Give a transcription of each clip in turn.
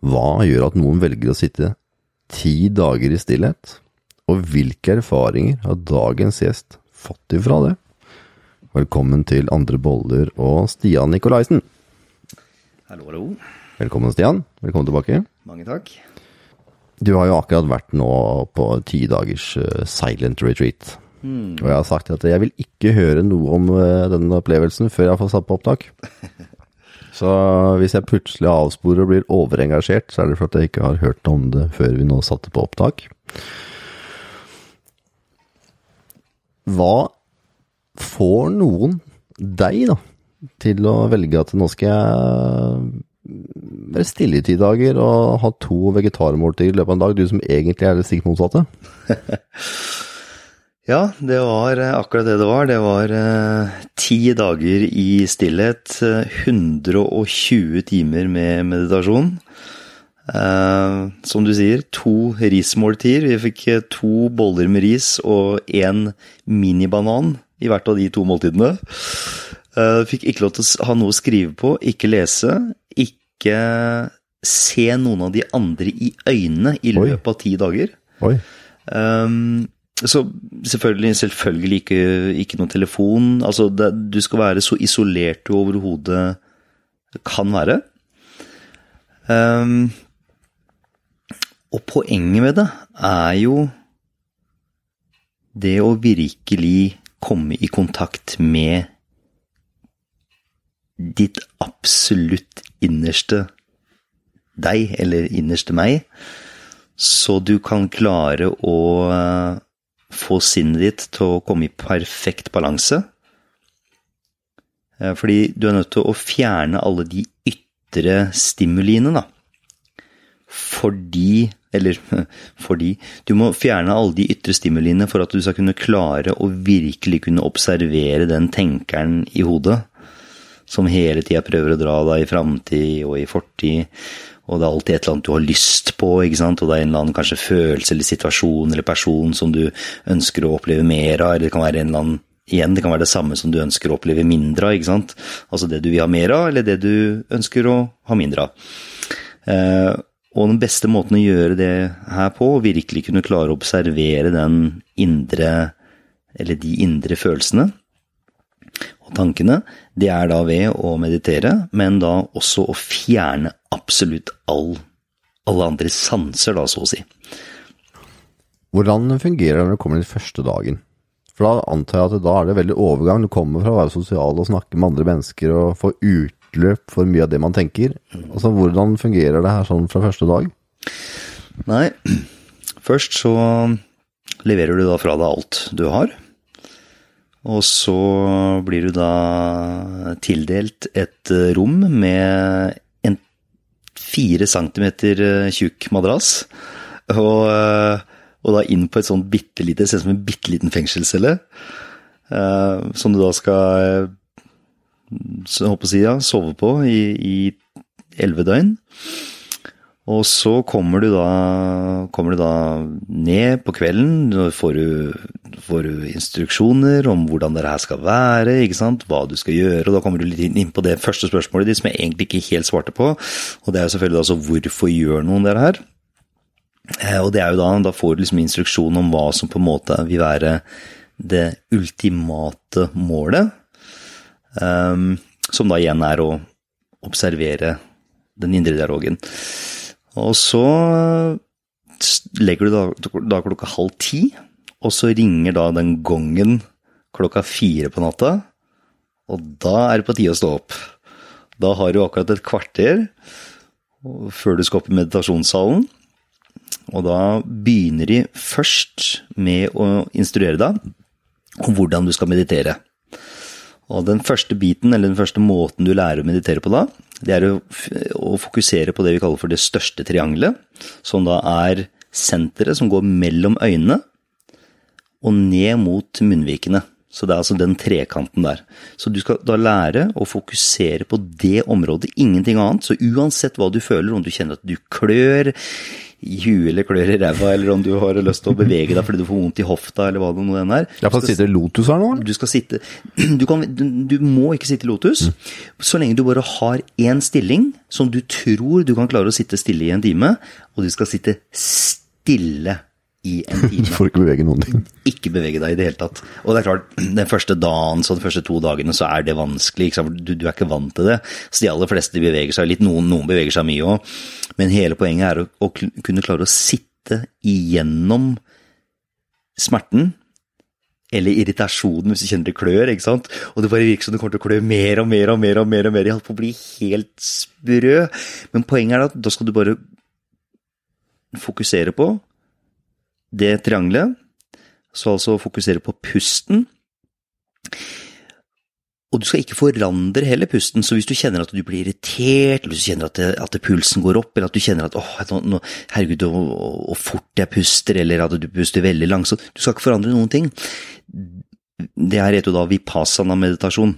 Hva gjør at noen velger å sitte ti dager i stillhet? Og hvilke erfaringer har dagens gjest fått ifra det? Velkommen til Andre boller og Stian Nikolaisen. Hallo, hallo. Velkommen, Stian. Velkommen tilbake. Mange takk. Du har jo akkurat vært nå på ti dagers eh, silent retreat. Og jeg har sagt at jeg vil ikke høre noe om eh, den opplevelsen før jeg får satt på opptak. Så hvis jeg plutselig avsporer og blir overengasjert, så er det fordi jeg ikke har hørt om det før vi nå satte på opptak. Hva får noen deg, da, til å velge at nå skal jeg være stille i ti dager og ha to vegetarmåltider i løpet av en dag, du som egentlig er det stikk motsatte? Ja, det var eh, akkurat det det var. Det var eh, ti dager i stillhet, eh, 120 timer med meditasjon. Eh, som du sier, to rismåltider. Vi fikk eh, to boller med ris og én minibanan i hvert av de to måltidene. Eh, fikk ikke lov til å ha noe å skrive på, ikke lese, ikke se noen av de andre i øynene i løpet av ti dager. Oi. Um, så selvfølgelig, selvfølgelig ikke, ikke noe telefon. Altså, det, du skal være så isolert du overhodet kan være. Um, og poenget med det er jo det å virkelig komme i kontakt med ditt absolutt innerste deg, eller innerste meg, så du kan klare å få sinnet ditt til å komme i perfekt balanse. Eh, Fordi du er nødt til å fjerne alle de ytre stimuliene, da. Fordi Eller fordi Du må fjerne alle de ytre stimuliene for at du skal kunne klare å virkelig kunne observere den tenkeren i hodet som hele tida prøver å dra deg i framtid og i fortid. Og det er alltid et eller annet du har lyst på, og det er en eller annen kanskje følelse eller situasjon eller person som du ønsker å oppleve mer av, eller det kan være en eller annen Igjen, det kan være det samme som du ønsker å oppleve mindre av, ikke sant? Altså det du vil ha mer av, eller det du ønsker å ha mindre av. Eh, og den beste måten å gjøre det her på, virkelig kunne klare å observere den indre, eller de indre følelsene, og tankene, det er da ved å meditere, men da også å fjerne absolutt all, alle andre sanser, da, så å si. Hvordan fungerer det når du kommer den første dagen? For da antar jeg at da er det veldig overgang. Du kommer fra å være sosial og snakke med andre mennesker og få utløp for mye av det man tenker. Altså, Hvordan fungerer det her sånn fra første dag? Nei, først så leverer du da fra deg alt du har. Og så blir du da tildelt et eh, rom med en fire centimeter eh, tjukk madrass. Og, eh, og da inn på et sånt bitte lite, ser ut som en bitte liten fengselscelle. Som du da skal så jeg håper si, ja, sove på i elleve døgn. Og så kommer du da, kommer du da ned på kvelden, får du, får du instruksjoner om hvordan det her skal være, hva du skal gjøre, og da kommer du litt inn på det første spørsmålet ditt som jeg egentlig ikke helt svarte på, og det er jo selvfølgelig altså hvorfor gjør noen det her? Eh, Og det er jo da, da får du liksom instruksjon om hva som på en måte vil være det ultimate målet, Um, som da igjen er å observere den indre dialogen. Og så legger du da, da klokka halv ti, og så ringer da den gongen klokka fire på natta, og da er det på tide å stå opp. Da har du akkurat et kvarter før du skal opp i meditasjonssalen, og da begynner de først med å instruere deg om hvordan du skal meditere. Og den første biten, eller den første måten du lærer å meditere på da, det er å, å fokusere på det vi kaller for det største triangelet, som da er senteret som går mellom øynene og ned mot munnvikene. Så det er altså den trekanten der. Så du skal da lære å fokusere på det området, ingenting annet. Så uansett hva du føler, om du kjenner at du klør i huet eller klør i ræva, eller om du har lyst til å bevege deg fordi du får vondt i hofta, eller hva det nå enn er. Ja, for sitter Lotus her nå? Du skal sitte du, kan, du, du må ikke sitte i lotus, så lenge du bare har én stilling som du tror du kan klare å sitte stille i en time, og du skal sitte stille i en Du får ikke bevege noen ting. Ikke bevege deg i det hele tatt. Og det er klart, den første dagen, så de første to dagene, så er det vanskelig. Du, du er ikke vant til det. Så de aller fleste beveger seg litt. Noen, noen beveger seg mye òg. Men hele poenget er å, å kunne klare å sitte igjennom smerten. Eller irritasjonen hvis du kjenner det klør. ikke sant? Og det bare virker som det kommer til å klø mer og mer og mer. og mer og mer. Jeg holdt på å bli helt sprø. Men poenget er at da skal du bare fokusere på det triangelet. Så altså fokusere på pusten. Og du skal ikke forandre heller pusten, så hvis du kjenner at du blir irritert, eller hvis du kjenner at, det, at det pulsen går opp, eller at du kjenner at åh, nå, nå, herregud, hvor fort jeg puster, eller at du puster veldig langsomt Du skal ikke forandre noen ting. Det her heter jo da vipassana-meditasjon.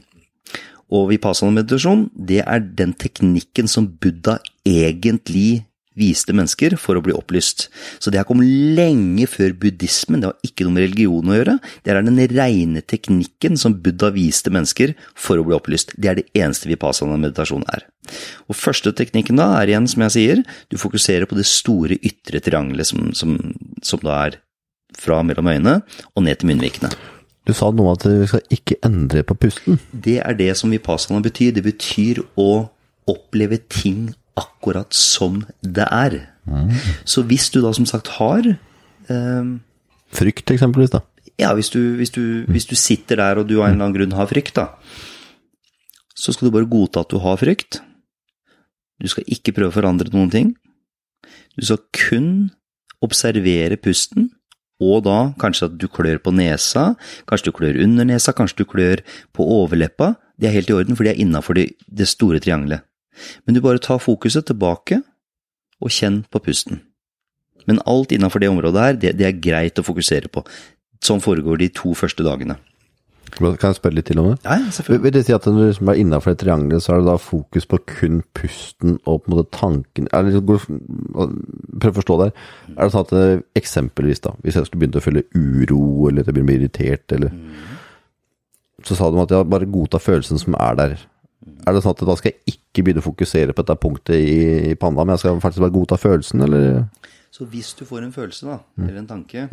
Og vipassana-meditasjon, det er den teknikken som Buddha egentlig viste mennesker for å bli opplyst. Så det har kommet lenge før buddhismen, det har ikke noe med religion å gjøre. Det er den reine teknikken som Buddha viste mennesker for å bli opplyst. Det er det eneste vipassana-meditasjon er. Og første teknikken da er igjen, som jeg sier, du fokuserer på det store ytre triangelet som, som, som da er fra mellom øynene og ned til munnvikene. Du sa noe om at vi skal ikke endre på pusten. Det er det som vipassana betyr. Det betyr å oppleve ting akkurat som det er. Så hvis du da som sagt har eh, Frykt eksempelvis, da. Ja, hvis du, hvis, du, hvis du sitter der og du av en eller annen grunn har frykt, da, så skal du bare godta at du har frykt. Du skal ikke prøve å forandre noen ting. Du skal kun observere pusten, og da kanskje at du klør på nesa, kanskje du klør under nesa, kanskje du klør på overleppa. Det er helt i orden, for det er innafor det, det store triangelet. Men du bare tar fokuset tilbake, og kjenn på pusten. Men alt innafor det området her, det, det er greit å fokusere på. Sånn foregår de to første dagene. Kan jeg spørre litt til om det? Ja, Vil vil det si at når du er innafor det triangelet, så er det da fokus på kun pusten og på en måte tanken Prøv å forstå det her. Er det sånn at eh, eksempelvis, da, hvis jeg skulle begynt å føle uro, eller at jeg begynner å bli irritert, eller Så sa de at jeg bare godta følelsen som er der. Er det sånn at da skal jeg ikke begynne å fokusere på dette punktet i, panna, men jeg skal faktisk bare godta følelsen, eller? Så hvis du får en følelse, da, eller en tanke,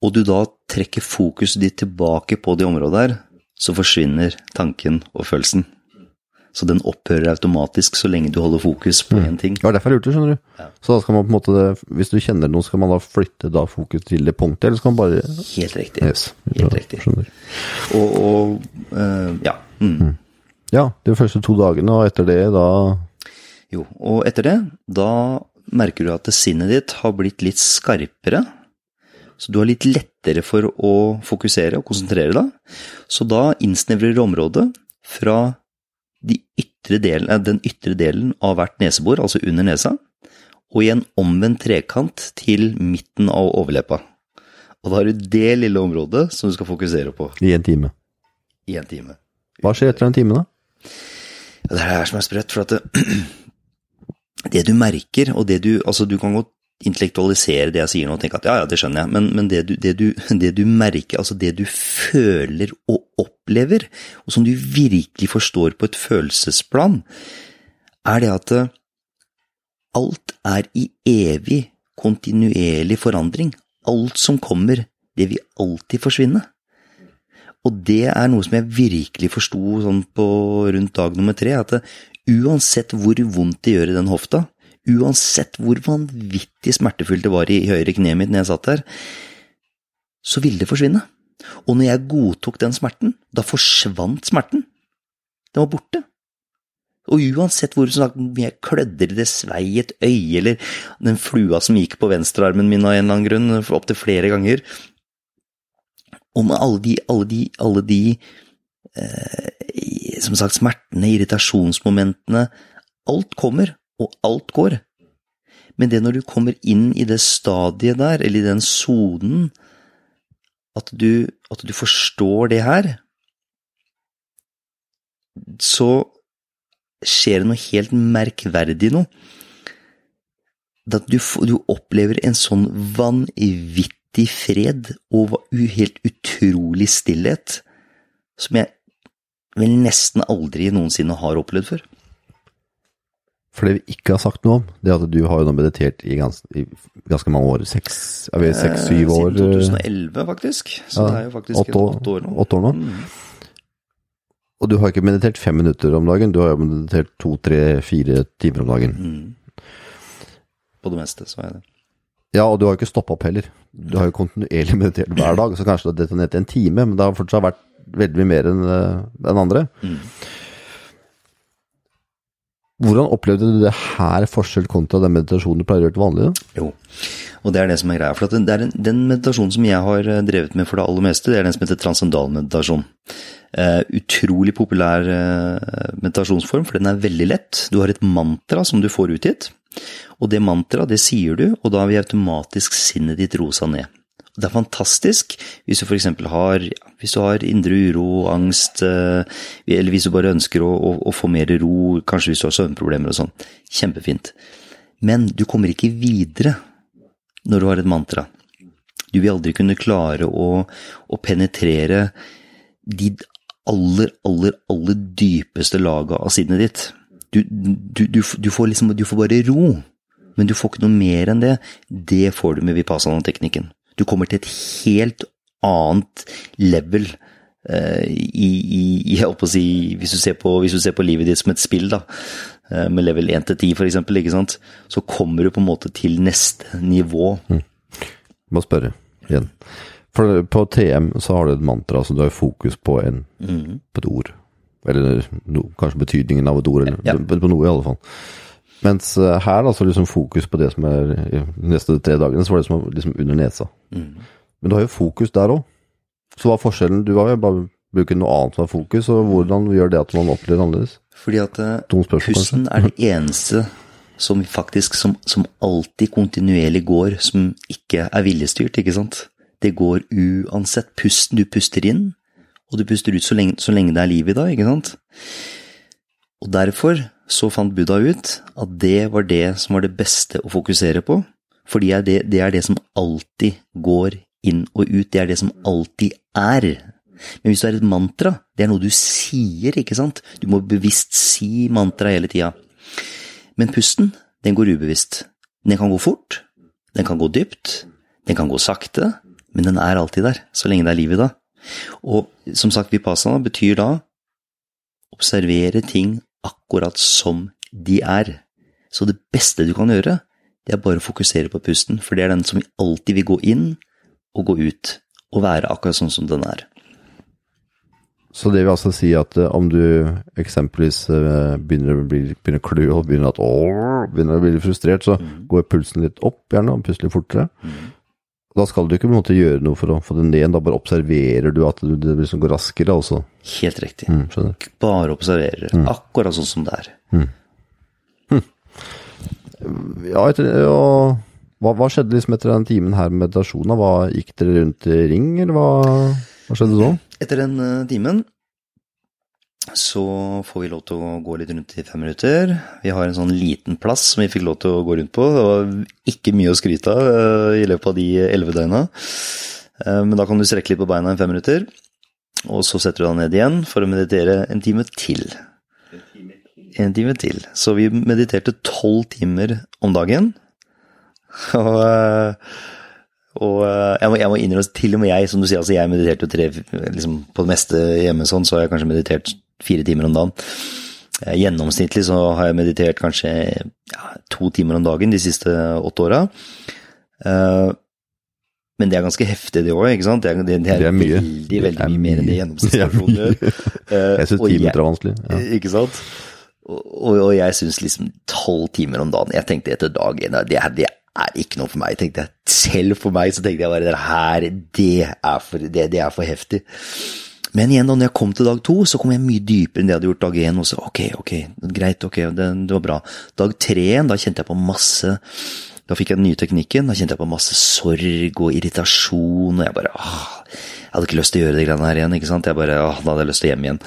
og du da trekker fokuset ditt tilbake på det området der, så forsvinner tanken og følelsen. Så den opphører automatisk så lenge du holder fokus på én ting. Ja, derfor jeg lurte, skjønner du. Så da skal man på en måte, hvis du kjenner noe, skal man da flytte da fokus til det punktet, eller skal man bare Helt riktig. Yes. Helt riktig. Skjønner. Og, og uh, ja. Mm. Ja, de første to dagene, og etter det da Jo, og etter det, da merker du at sinnet ditt har blitt litt skarpere. Så du har litt lettere for å fokusere og konsentrere deg. Så da innsnevrer du området fra de ytre delen, eh, den ytre delen av hvert nesebor, altså under nesa, og i en omvendt trekant til midten av overleppa. Og da har du det lille området som du skal fokusere på i en time. i en time. Hva skjer etter en time, da? Det er det her som er sprøtt, for at det, det du merker, og det du Altså, du kan godt intellektualisere det jeg sier nå og tenke at ja, ja, det skjønner jeg, men, men det, du, det, du, det du merker, altså det du føler og opplever, og som du virkelig forstår på et følelsesplan, er det at eh, alt er i evig, kontinuerlig forandring. Alt som kommer, det vil alltid forsvinne. Og det er noe som jeg virkelig forsto sånn på rundt dag nummer tre, at det, uansett hvor vondt det gjør i den hofta, uansett hvor vanvittig smertefullt det var i høyre kneet mitt når jeg satt der, så ville det forsvinne. Og når jeg godtok den smerten, da forsvant smerten. Den var borte. Og uansett hvor sånn, jeg klødde eller det svei et øye, eller den flua som gikk på venstrearmen min av en eller annen grunn, opptil flere ganger, med alle de, alle de, alle de eh, som sagt, smertene, irritasjonsmomentene, alt kommer, og alt går. Men det når du kommer inn i det stadiet der, eller i den sonen, at du, at du forstår det her, så skjer det noe helt merkverdig nå. at du, du opplever en sånn vanvittig fred og helt utrolig stillhet som jeg vel nesten aldri noensinne har opplevd før. For det vi ikke har sagt noe om, det er at du har jo nå meditert i ganske, i ganske mange år. Seks, seks-syv eh, år? Siden 2011, faktisk. Så ja, det er jo faktisk åtte år, åtte år nå. Åtte år nå. Mm. Og du har ikke meditert fem minutter om dagen, du har jo meditert to, tre, fire timer om dagen. Mm. På det meste, så er det. Ja, og du har jo ikke stoppa opp heller. Du har jo kontinuerlig meditert hver dag, så kanskje det har detonert i en time, men det har fortsatt vært veldig mye mer enn eh, en andre. Mm. Hvordan opplevde du det her forskjell kontra den meditasjonen du pleier å gjøre til vanlig? Jo, og det er det som er greia. For det er den, den, meditasjonen som jeg har eh, drevet med for det aller meste, det er den som heter transcendal meditasjon. Uh, utrolig populær uh, meditasjonsform, for den er veldig lett. Du har et mantra som du får utgitt, og det mantraet, det sier du, og da vil automatisk sinnet ditt roe seg ned. Det er fantastisk hvis du f.eks. har, har indre uro, angst, eh, eller hvis du bare ønsker å, å, å, få mer ro, kanskje hvis du har søvnproblemer og sånn. Kjempefint. Men du kommer ikke videre når du har et mantra. Du vil aldri kunne klare å, å penetrere de aller, aller, aller dypeste laga av sinnet ditt. Du, du, du, du, får liksom, du får bare ro, men du får ikke noe mer enn det. Det får du med vipassana-teknikken. Du kommer til et helt annet level uh, i, i, jeg holdt på å si, hvis du, på, hvis du, ser på, livet ditt som et spill, da, uh, med level 1 til 10 f.eks., ikke sant, så kommer du på en måte til neste nivå. Mm. Må spørre igjen. For på TM så har du et mantra, så du har fokus på, en, mm. på et ord. Eller no, kanskje betydningen av et ord, eller ja. på noe i alle fall. Mens her her, altså liksom fokus på det som er de neste tre dagene, så var det som liksom under nesa. Mm. Men du har jo fokus der òg. Så hva er forskjellen? Du har jo bare brukt noe annet som er fokus, og hvordan gjør det at man opplever annerledes? Fordi at eh, pusten er det eneste som faktisk, som, som, alltid kontinuerlig går, som ikke er viljestyrt, ikke sant? Det går uansett. Pusten du puster inn, og du puster ut så lenge, så lenge det er liv i deg, ikke sant? Og derfor så fant Buddha ut at det var det som var det beste å fokusere på, fordi det, det er det som alltid går inn og ut, det er det som alltid er. Men hvis du er et mantra, det er noe du sier, ikke sant? Du må bevisst si mantra hele tida. Men pusten, den går ubevisst. Den kan gå fort, den kan gå dypt, den kan gå sakte, men den er alltid der, så lenge det er liv i det. Og som sagt, vipassana betyr da observere ting akkurat som de er. Så det beste du kan gjøre, det er bare å fokusere på pusten, for det er den som alltid vil gå inn og gå ut, og være akkurat sånn som den er. Så det vil altså si at uh, om du eksempelvis uh, begynner, å bli, begynner å klø og begynner, at, å, begynner å bli frustrert, så mm. går pulsen litt opp gjerne, og puster litt fortere. Mm. Da skal du ikke på en måte gjøre noe for å få den ned, da bare observerer du at det liksom går raskere, også. Helt riktig. Mm, bare observerer. Mm. Akkurat sånn som det er. Mm. Hm. Ja, etter, ja hva, hva, skjedde liksom etter den timen her med meditasjonen? Hva, gikk dere rundt i ring, eller hva, hva skjedde så? Etter den uh, timen så får vi lov til å gå litt rundt i fem minutter. Vi har en sånn liten plass som vi fikk lov til å gå rundt på. Det var ikke mye å skryte av eh, i løpet av de elleve døgna. Eh, men da kan du strekke litt på beina i fem minutter, og så setter du deg ned igjen for å meditere en time til. En time til. Så vi mediterte tolv timer om dagen. Og, eh, og jeg må, jeg må innrømme, til og med jeg, som du sier, altså jeg mediterte tre liksom, På det meste hjemme sånn, så har jeg kanskje meditert fire timer om dagen. Eh, gjennomsnittlig så har jeg meditert kanskje ja, to timer om dagen de siste åtte åra. Uh, men det er ganske heftig, det òg. Det, det, det, det, er, mye. veldig veldig mye, mer enn det gjennomsnittspersonen gjør. Uh, jeg syns ti minutter er vanskelig. Ja. Ikke sant? Og, og, og jeg syns liksom tolv timer om dagen Jeg tenkte etter dag én det, det, er ikke noe for meg. tenkte jeg. Selv for meg så tenkte jeg bare det her, det er for, det, er for heftig. Men igjen, da når jeg kom til dag to, så kom jeg mye dypere enn det jeg hadde gjort dag én. Og så ok, ok, greit, ok, det, det var bra. Dag tre da kjente jeg på masse Da fikk jeg den nye teknikken. Da kjente jeg på masse sorg og irritasjon, og jeg bare åh, Jeg hadde ikke lyst til å gjøre det greiene her igjen, ikke sant. Jeg bare åh, da hadde jeg lyst til å hjem igjen.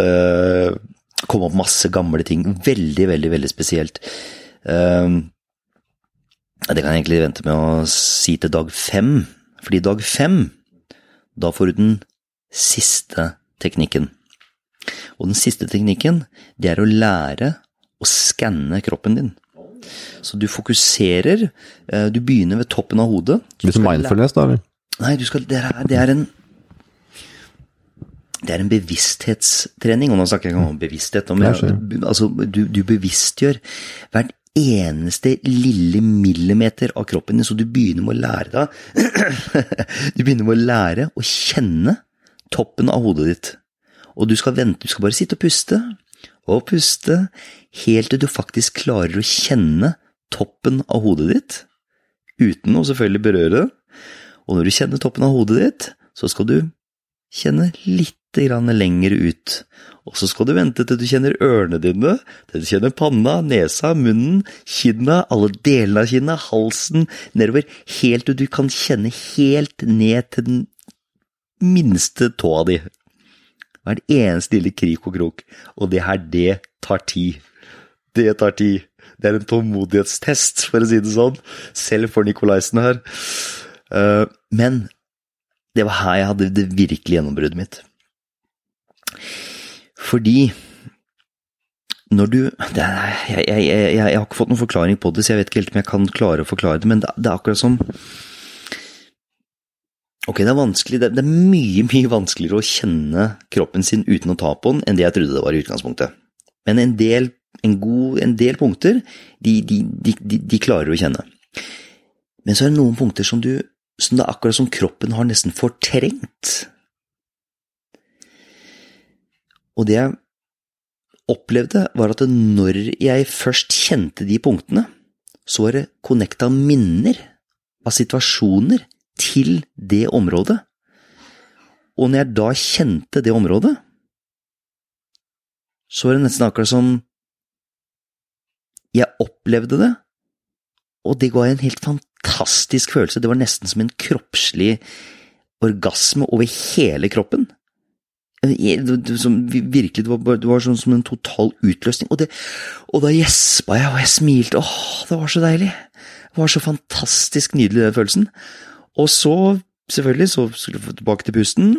Uh, kom opp masse gamle ting. Veldig, veldig, veldig spesielt. Uh, Det kan jeg egentlig vente med å si til dag fem, fordi dag fem, da får du den siste teknikken. Og den siste teknikken, det er å lære å skanne kroppen din. Så du fokuserer, eh, du begynner ved toppen av hodet. Litt mindfulness, da? eller? Nei, du skal, det, er, det er en det er en bevissthetstrening, og nå snakker jeg ikke om bevissthet. Om, altså, du, du bevisstgjør hvert eneste lille millimeter av kroppen din, så du begynner med å lære deg Du begynner med å lære å kjenne toppen av hodet ditt. Og du skal vente, du skal bare sitte og puste, og puste, helt til du faktisk klarer å kjenne toppen av hodet ditt, uten å selvfølgelig berøre det. Og når du kjenner toppen av hodet ditt, så skal du kjenne litt grann lenger ut. Og så skal du vente til du kjenner ørene dine, til du kjenner panna, nesa, munnen, kinna, alle delene av kinna, halsen, nedover, helt til du kan kjenne helt ned til den minste tåa di. Hver eneste lille krik og krok. Og det her, det tar tid. Det tar tid. Det er en tålmodighetstest, for å si det sånn. Selv for Nikolaisen her. Eh, Men det var her jeg hadde det virkelige gjennombruddet mitt. Fordi når du er, jeg, jeg, jeg, jeg har ikke fått noen forklaring på det, så jeg vet ikke helt om jeg kan klare å forklare det, men det, det er akkurat som Ok, det er vanskelig, det, er mye, mye vanskeligere å kjenne kroppen sin uten å ta på den enn det jeg trodde det var i utgangspunktet. Men en del, en god, en del punkter, de, de, de, de klarer å kjenne. Men så er det noen punkter som du som det er akkurat som kroppen har nesten fortrengt. Og det jeg opplevde, var at når jeg først kjente de punktene, så var det connecta minner av situasjoner til det området. Og når jeg da kjente det området, så var det nesten akkurat som jeg opplevde det, og det ga en helt fantastisk følelse. Det var nesten som en kroppslig orgasme over hele kroppen. Som virkelig, det var, det var sånn som en total utløsning. Og, det, og da gjespa jeg, og jeg smilte. Åh, det var så deilig. Det var så fantastisk nydelig, den følelsen. Og så, selvfølgelig, så skulle du få tilbake til pusten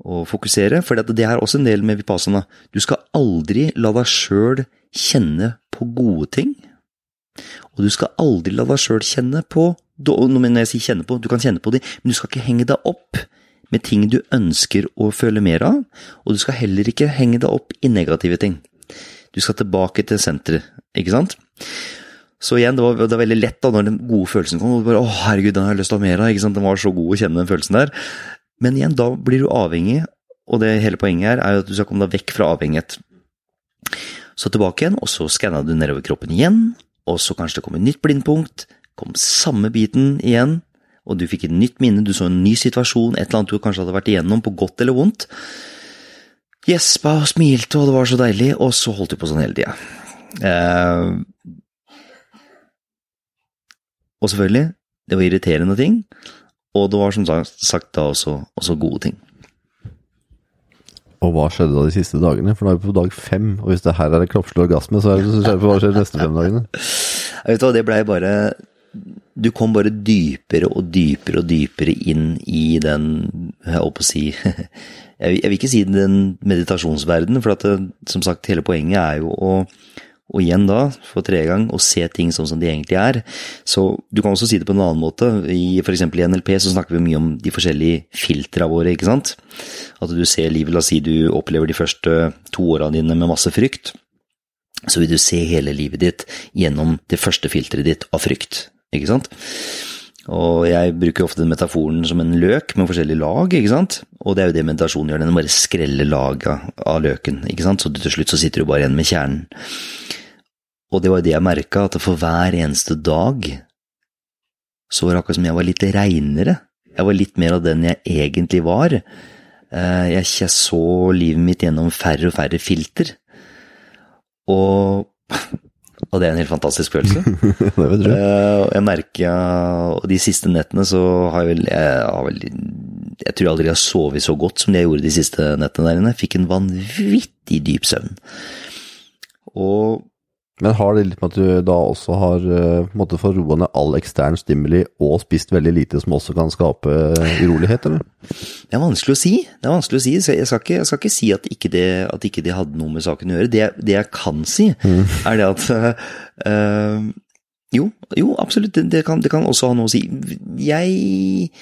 og fokusere, for det er også en del med vipassana. Du skal aldri la deg sjøl kjenne på gode ting, og du skal aldri la deg sjøl kjenne på Når jeg sier kjenne på, du kan kjenne på de, men du skal ikke henge deg opp med ting du ønsker å føle mer av, og du skal heller ikke henge deg opp i negative ting. Du skal tilbake til senteret, ikke sant? Så igjen, det var, det var veldig lett da når den gode følelsen kom. og bare, å herregud, den har jeg lyst til å ha mer av. ikke sant? Den var så god å kjenne den følelsen der. Men igjen, da blir du avhengig, og det hele poenget her er jo at du skal komme deg vekk fra avhengighet. Så tilbake igjen, og så skanna du nedover kroppen igjen, og så kanskje det kom et nytt blindpunkt, kom samme biten igjen, og du fikk et nytt minne, du så en ny situasjon, et eller annet du kanskje hadde vært igjennom, på godt eller vondt. Gjespa og smilte, og det var så deilig, og så holdt du på sånn hele tida. Eh, og selvfølgelig, det var irriterende ting, og det var som sagt da også, også gode ting. Og hva skjedde da de siste dagene? For nå er vi på dag fem, og hvis det her er kroppslig orgasme, så er det så hva skjer de neste fem dagene? Jeg vet hva, det blei bare Du kom bare dypere og dypere og dypere inn i den Jeg holdt på å si Jeg vil ikke si den meditasjonsverdenen, for at det, som sagt, hele poenget er jo å og igjen da, for tredje gang, å se ting sånn som de egentlig er. Så du kan også si det på en annen måte. I f.eks. i NLP så snakker vi mye om de forskjellige filtra våre, ikke sant. At du ser livet, la oss si du opplever de første to åra dine med masse frykt. Så vil du se hele livet ditt gjennom det første filteret ditt av frykt, ikke sant. Og jeg bruker ofte den metaforen som en løk med forskjellige lag, ikke sant. Og det er jo det meditasjonen gjør, den bare skreller laga av løken, ikke sant. Så til slutt så sitter du bare igjen med kjernen. Og det var jo det jeg merka, at for hver eneste dag så var det akkurat som jeg var litt reinere. Jeg var litt mer av den jeg egentlig var. Eh, Jeg så livet mitt gjennom færre og færre filter. Og, og det er en helt fantastisk følelse. det vet du. Uh, jeg merker de siste nettene så har jeg vel Jeg, har vel, jeg tror aldri jeg har sovet så godt som det jeg gjorde de siste nettene der inne. Jeg fikk en vanvittig dyp søvn. Og Men har det litt med at du da også har en måte fått roa ned all ekstern stimuli og spist veldig lite, som også kan skape uh, urolighet, eller? Det er vanskelig å si. Det er vanskelig å si. Jeg skal ikke, jeg skal ikke si at ikke, det, at ikke det hadde noe med saken å gjøre. Det, det jeg kan si, mm. er det at øh, Jo, jo, absolutt. Det, det, kan, det kan også ha noe å si. Jeg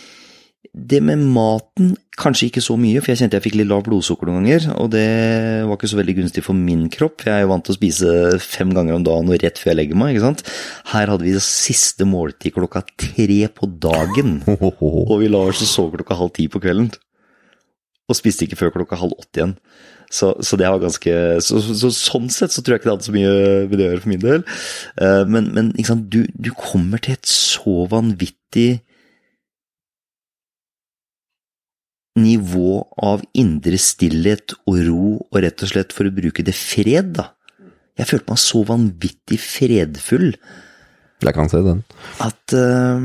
det med maten kanskje ikke så mye, for jeg kjente jeg fikk litt lavt blodsukker noen ganger. Og det var ikke så veldig gunstig for min kropp. Jeg er jo vant til å spise fem ganger om dagen og rett før jeg legger meg. ikke sant? Her hadde vi det siste måltid klokka tre på dagen. Og vi la oss og så klokka halv ti på kvelden. Og spiste ikke før klokka halv åtte igjen. Så, så, det var ganske så, så, Sånn sett så tror jeg ikke det hadde så mye med det å gjøre for min del. Eh, men, men du, du kommer til et så vanvittig nivå av indre stillhet og ro, og rett og slett, for å bruke det, fred, da. Jeg følte meg så vanvittig fredfull. Jeg kan se den. At uh,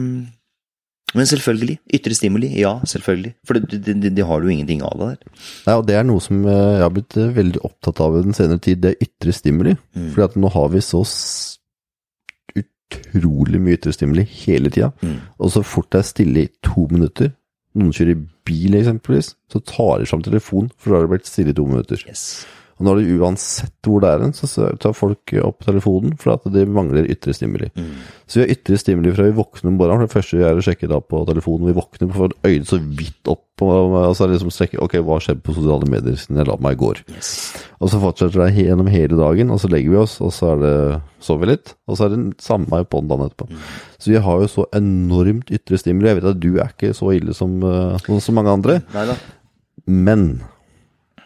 Men selvfølgelig. Ytre stimuli. Ja, selvfølgelig. For det, det, det, det har du ingenting av det der. Nei, og det er noe som eh, jeg har blitt eh, veldig opptatt av i den senere tid, det er ytre stimuli. Mm. Fordi at nå har vi så utrolig mye ytre stimuli hele tida. Mm. Og så fort det er stille i to minutter, noen kjører bil eksempelvis, så tar de fram telefonen, for da har det blitt stille i to minutter. Yes. Og når det uansett hvor det er hen, så tar folk opp telefonen for at det mangler ytre stimuli. Mm. Så vi har ytre stimuli fra vi våkner om morgenen. For det første vi er å sjekke da på telefonen. Vi våkner på får øynene så vidt opp, og, og så er det liksom strekke Ok, hva skjedde på sosiale medier siden jeg la meg i går? Yes. Og så fortsetter det gjennom hele dagen, og så legger vi oss, og så er det sover vi litt. Og så er det samme på dagen etterpå. Mm. Så vi har jo så enormt ytre stimuli. Jeg vet at du er ikke så ille som, uh, som mange andre. Neida. Men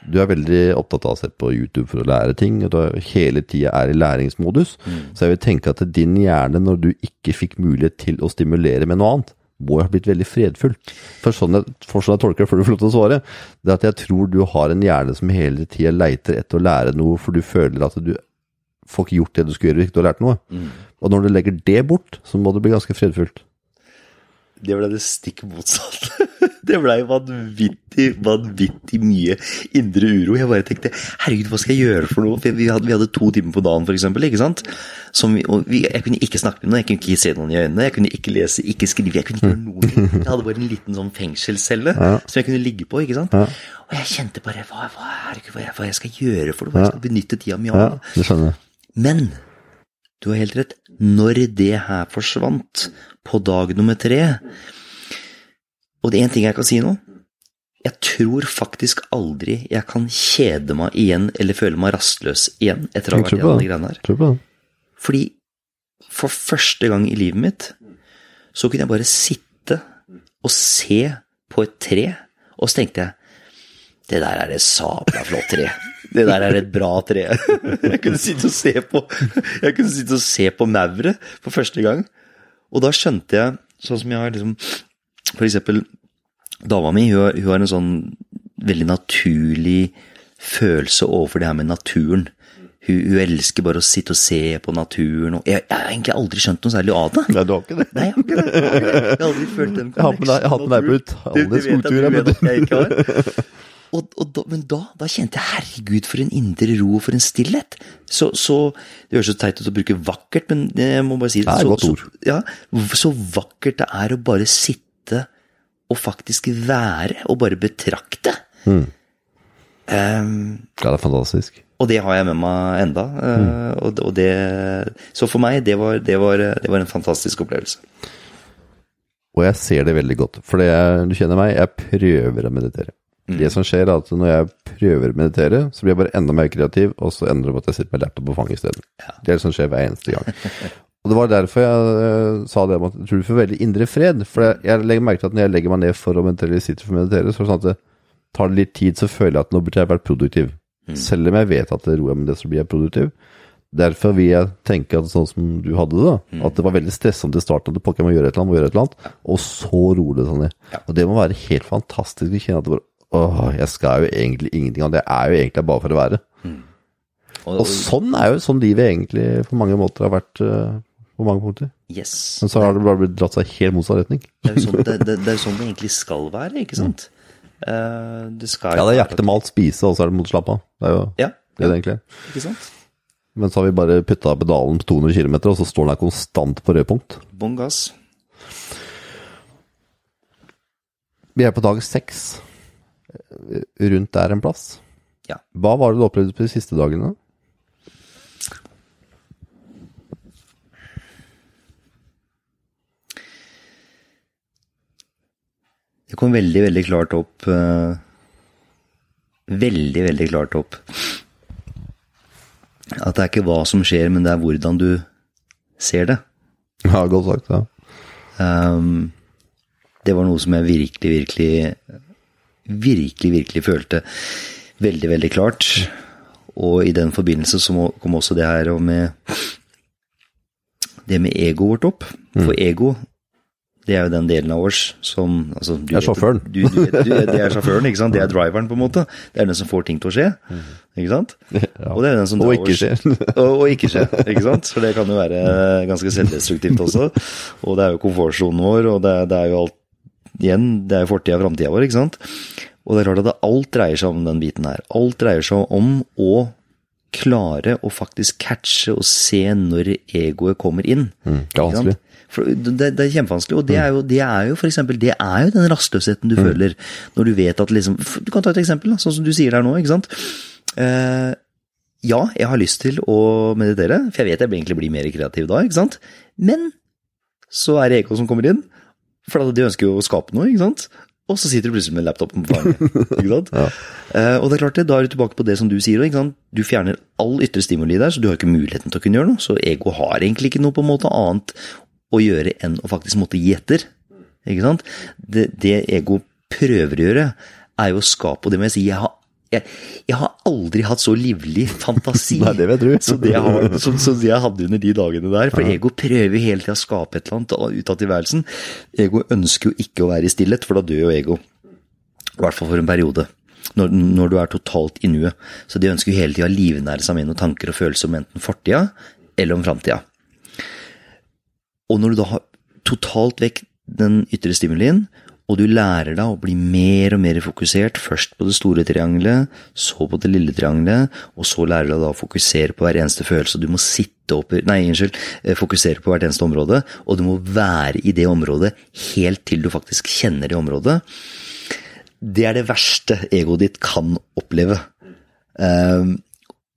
du er veldig opptatt av å se på YouTube for å lære ting, og du hele tida er i læringsmodus. Mm. Så jeg vil tenke at din hjerne, når du ikke fikk mulighet til å stimulere med noe annet, må jo ha blitt veldig fredfull. For sånn jeg, for sånn jeg tolker det før du får lov til å svare, det er at jeg tror du har en hjerne som hele tida leiter etter å lære noe, for du føler at du får ikke gjort det du skulle gjøre hvis du har lært noe. Mm. Og når du legger det bort, så må det bli ganske fredfullt. Det ble det stikk motsatte. Det blei vanvittig, vanvittig mye indre uro. Jeg bare tenkte herregud, hva skal jeg gjøre for noe? For vi hadde, vi hadde to timer på dagen, for eksempel, Ikke sant? Vi, vi, jeg kunne ikke snakke med noen, jeg kunne ikke se noen i øynene, jeg kunne ikke lese, ikke skrive, jeg kunne ikke gjøre noe. Jeg hadde bare en liten sånn fengselscelle ja. som jeg kunne ligge på, ikke sant. Ja. Og jeg kjente bare hva, hva, herregud, hva, jeg, hva jeg skal gjøre for noe? Hva jeg skal benytte tida mi av? Ja, Men du har helt rett. Når det her forsvant, på dag nummer tre Og det er én ting jeg kan si nå. Jeg tror faktisk aldri jeg kan kjede meg igjen eller føle meg rastløs igjen etter å ha vært gjennom de greiene her. Fordi for første gang i livet mitt så kunne jeg bare sitte og se på et tre, og så tenkte jeg det der er et sabla flott tre. Det der er et bra tre. Jeg kunne sitte og se på Jeg kunne sitte og se på mauret for første gang. Og da skjønte jeg, sånn som jeg har liksom For eksempel dama mi, hun, hun har en sånn veldig naturlig følelse overfor det her med naturen. Hun, hun, elsker bare å sitte og se på naturen. Og jeg, jeg, har egentlig aldri skjønt noe særlig av det. Nei, du har ikke det? Nei, jeg har ikke det. Jeg har, Jeg har aldri følt den konneksjonen. Jeg har hatt med deg på ut alle skogturer. Og, og da, men da, da, kjente jeg herregud, for en indre ro og for en stillhet. Så, så Det høres så teit ut å bruke vakkert, men jeg må bare si det. Det er et godt ord. Så, ja, så vakkert det er å bare sitte og faktisk være, og bare betrakte. Mm. Um, ja, det er fantastisk. Og det har jeg med meg enda. Mm. Og, og det, så for meg, det var, det, var, det var, en fantastisk opplevelse. Og jeg ser det veldig godt. For det, du kjenner meg, jeg prøver å meditere. Mm. Det som skjer, er at når jeg prøver å meditere, så blir jeg bare enda mer kreativ, og så ender det på at jeg sitter med laptop på fanget isteden. Ja. Det er det som skjer hver eneste gang. og det var derfor jeg uh, sa det om at jeg tror du får veldig indre fred. For jeg, jeg legger merke til at når jeg legger meg ned for å meditere, sitter for å meditere, så er det sånn at det tar litt tid, så føler jeg at nå burde jeg vært produktiv. Mm. Selv om jeg vet at det roer meg med det, så blir jeg produktiv. Derfor vil jeg tenke at sånn som du hadde det, mm. at det var veldig stressende i starten. At pokker må gjøre et eller annet, må gjøre et eller annet, og så roer det seg ned. Ja. Og det må være helt fantastisk å kjenne at det bare Åh, jeg skal jo egentlig ingenting av det. er jo egentlig bare for å være. Mm. Og, og, sånn er jo sånn livet egentlig på mange måter har vært uh, på mange punkter. Yes. Men så har det bare blitt dratt seg helt motsatt retning. Det er jo sånn det, det, det, er sånn det egentlig skal være, ikke sant? Mm. Uh, det skal ja, det er jakte, malt, spise, og så er det mot slappe av. Det er jo ja, det det egentlig er. Ikke sant? Men så har vi bare putta pedalen på 200 km, og så står den der konstant på rødpunkt. Bånn gass. Vi er på dag seks. Rundt der en plass. Ja. Hva var det du opplevde på de siste dagene? Det kom veldig, veldig klart opp eh, Veldig, veldig klart opp at det er ikke hva som skjer, men det er hvordan du ser det. Ja, godt sagt. ja. Um, det var noe som jeg virkelig, virkelig Virkelig, virkelig følte veldig, veldig klart. Og i den forbindelse så kom også det her med Det med egoet vårt opp. For ego, det er jo den delen av oss som altså, du Det er sjåføren. Du, du, det er sjåføren, ikke sant. Det er driveren, på en måte. Det er den som får ting til å skje. Ikke sant? Og det er den som Og ikke skjer. og, og ikke skje, ikke sant? For det kan jo være ganske selvdestruktivt også. Og det er jo komfortsonen vår, og det, det er jo alt Igjen, det er jo fortida og framtida vår, ikke sant? Og det er klart at alt dreier seg om den biten her. Alt dreier seg om å klare å faktisk catche og se når egoet kommer inn. Mm, det er vanskelig. For det, det er kjempevanskelig, og det er jo, det er jo for eksempel, det er jo den rastløsheten du føler når du vet at liksom Du kan ta et eksempel, sånn som du sier der nå, ikke sant. Eh, ja, jeg har lyst til å meditere, for jeg vet jeg egentlig blir mer kreativ da, ikke sant. Men så er det ego som kommer inn, for de ønsker jo å skape noe, ikke sant. Og så sitter du plutselig med laptopen på fanget. ikke sant? Eh, og det er klart det, da er du tilbake på det som du sier. Ikke sant? Du fjerner all ytre stimuli der, så du har ikke muligheten til å kunne gjøre noe. Så ego har egentlig ikke noe på en måte annet å gjøre enn å faktisk måtte gi etter. Ikke sant? Det, det ego prøver å gjøre, er jo å skape, og det må jeg si, jeg har, jeg, jeg har aldri hatt så livlig fantasi Nei, det som det har, som, som det jeg hadde under de dagene der. For ego prøver hele tida å skape et eller annet ut av tilværelsen. Ego ønsker jo ikke å være i stillhet, for da dør jo ego. I hvert fall for en periode. Når, når du er totalt i nuet. Så de ønsker jo hele tida å livnære seg med noen tanker og følelser om enten fortida eller om framtida. Og når du da har totalt vekk den ytre stimulien, og du lærer deg å bli mer og mer fokusert, først på det store triangelet, så på det lille triangelet, og så lærer du deg da å fokusere på hver eneste følelse. Du må sitte opp Nei, unnskyld. eh, Fokusere på hvert eneste område, og du må være i det området helt til du faktisk kjenner det området. Det er det verste egoet ditt kan oppleve. Um,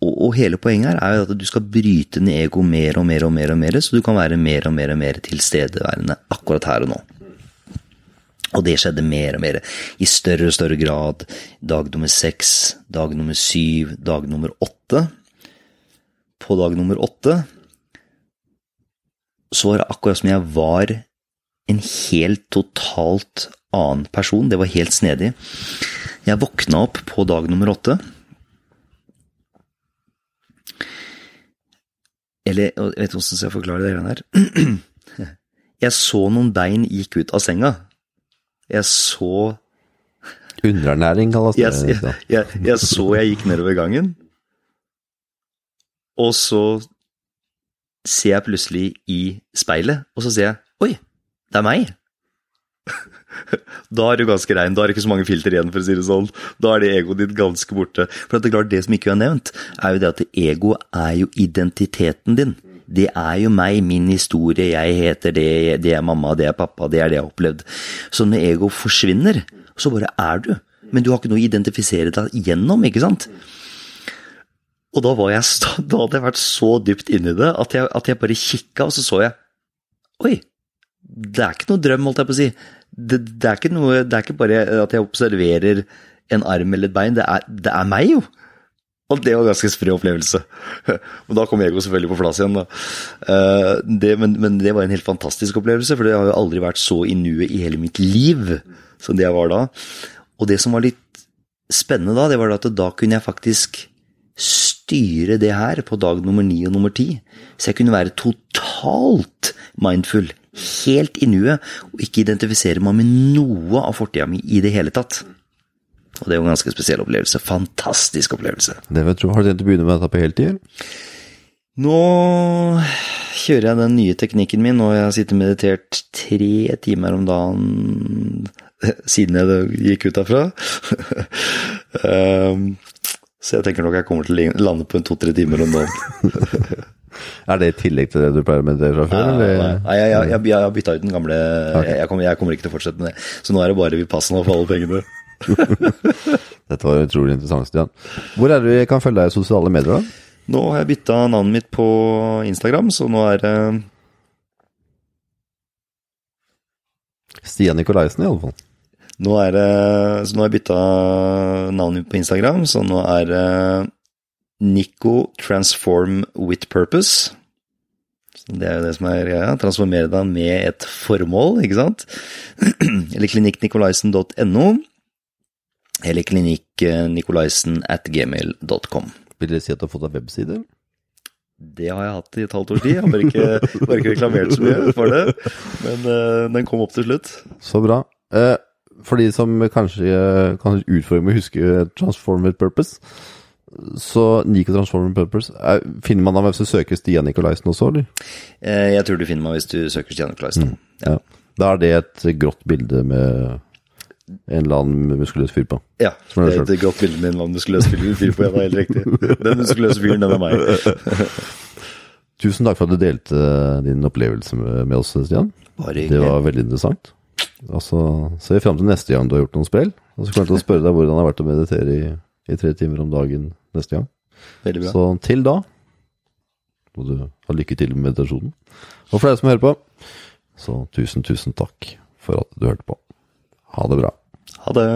og, hele poenget her er jo at du skal bryte ned ego mer og mer og mer, og mer, så du kan være mer og mer og mer tilstedeværende akkurat her og nå. Og det skjedde mer og mer, i større og større grad. Dag nummer seks, dag nummer syv, dag nummer åtte. På dag nummer åtte så var det akkurat som jeg var en helt totalt annen person. Det var helt snedig. Jeg våkna opp på dag nummer åtte. Eller jeg vet ikke hvordan jeg skal forklare det greiene her. Jeg så noen bein gikk ut av senga. Jeg så Underernæring kalles det. jeg, jeg, jeg, jeg så jeg gikk nedover gangen, og så ser jeg plutselig i speilet, og så ser jeg Oi, det er meg! Da er du ganske rein. Da er det ikke så mange filter igjen, for å si det sånn. Da er det egoet ditt ganske borte. For at det er klart, det som ikke er nevnt, er jo det at ego er jo identiteten din. Det er jo meg, min historie, jeg heter det, det er mamma, det er pappa, det er det jeg har opplevd. Så når ego forsvinner, så bare er du. Men du har ikke noe å identifisere deg gjennom, ikke sant? Og da, jeg, da hadde jeg vært så dypt inni det at jeg, at jeg bare kikka, og så så jeg Oi, det er ikke noe drøm, holdt jeg på å si. Det, det, er ikke noe, det er ikke bare at jeg observerer en arm eller et bein, det er, det er meg, jo. Og det var en ganske sprø opplevelse. Og da kom ego selvfølgelig på plass igjen. Eh, Det, men, men det var en helt fantastisk opplevelse, for det har jo aldri vært så i nuet i hele mitt liv som det jeg var da. Og det som var litt spennende da, det var at da kunne jeg faktisk styre det her på dag nummer ni og nummer ti. Så jeg kunne være totalt mindful, helt i nuet, og ikke identifisere meg med noe av fortida mi i det hele tatt. Og det er jo en ganske spesiell opplevelse. Fantastisk opplevelse. Det vet du. Har du tenkt å begynne med dette på heltid? Nå kjører jeg den nye teknikken min, og jeg har sittet og meditert tre timer om dagen siden jeg gikk ut derfra. Um, Så jeg tenker nok jeg kommer til å lande på en to-tre timer om dagen. Er det i tillegg til det du pleier å meditere fra før? Nei, eller? nei, jeg, jeg, jeg, jeg har bytta ut den gamle jeg, jeg, kommer, jeg kommer ikke til å fortsette med det. Så nå er det bare Vipassana for alle pengene. Dette var utrolig interessant, Stian. Hvor er det vi kan følge deg i sosiale medier, da? Nå har jeg bytta navnet mitt på Instagram, så nå er det Stian Nikolaisen, i alle fall. Nå er det Så nå har jeg bytta navnet mitt på Instagram, så nå er det Nico Transform with Purpose. Så det er jo det som er greia. Transformere deg med et formål, ikke sant? Eller klinikknikolaisen.no. Eller klinikknikolaisen at gmail.com. Vil det si at du har fått deg webside? Det har jeg hatt i et halvt års tid. Jeg har bare ikke, bare ikke reklamert så mye for det. Men uh, den kom opp til slutt. Så bra. Uh, for de som kanskje uh, kan utfordre med å huske Transform with Purpose, så Nico Transformer Purpose er, Finner man ham hvis du søker Stian Nikolaisen også, eller? Uh, jeg tror du finner meg hvis du søker Stian Nikolaisen. Mm, ja. Da er det et grått bilde med en eller annen muskuløs fyr på. Ja, det er et grått bilde med en eller annen muskuløs fyr på. Ja, det er helt riktig. Den muskuløse fyren, den er meg. Tusen takk for at du delte din opplevelse med oss, Stian. Bare det var veldig interessant. Og så ser vi fram til neste gang du har gjort noen sprell. Og så kommer jeg til å spørre deg hvordan det har vært å meditere i, i tre timer om dagen neste gang. Veldig bra. Så til da må du ha lykke til med meditasjonen. Og for deg som hører på, så tusen, tusen takk for at du hørte på. Ha det bra. Ha det.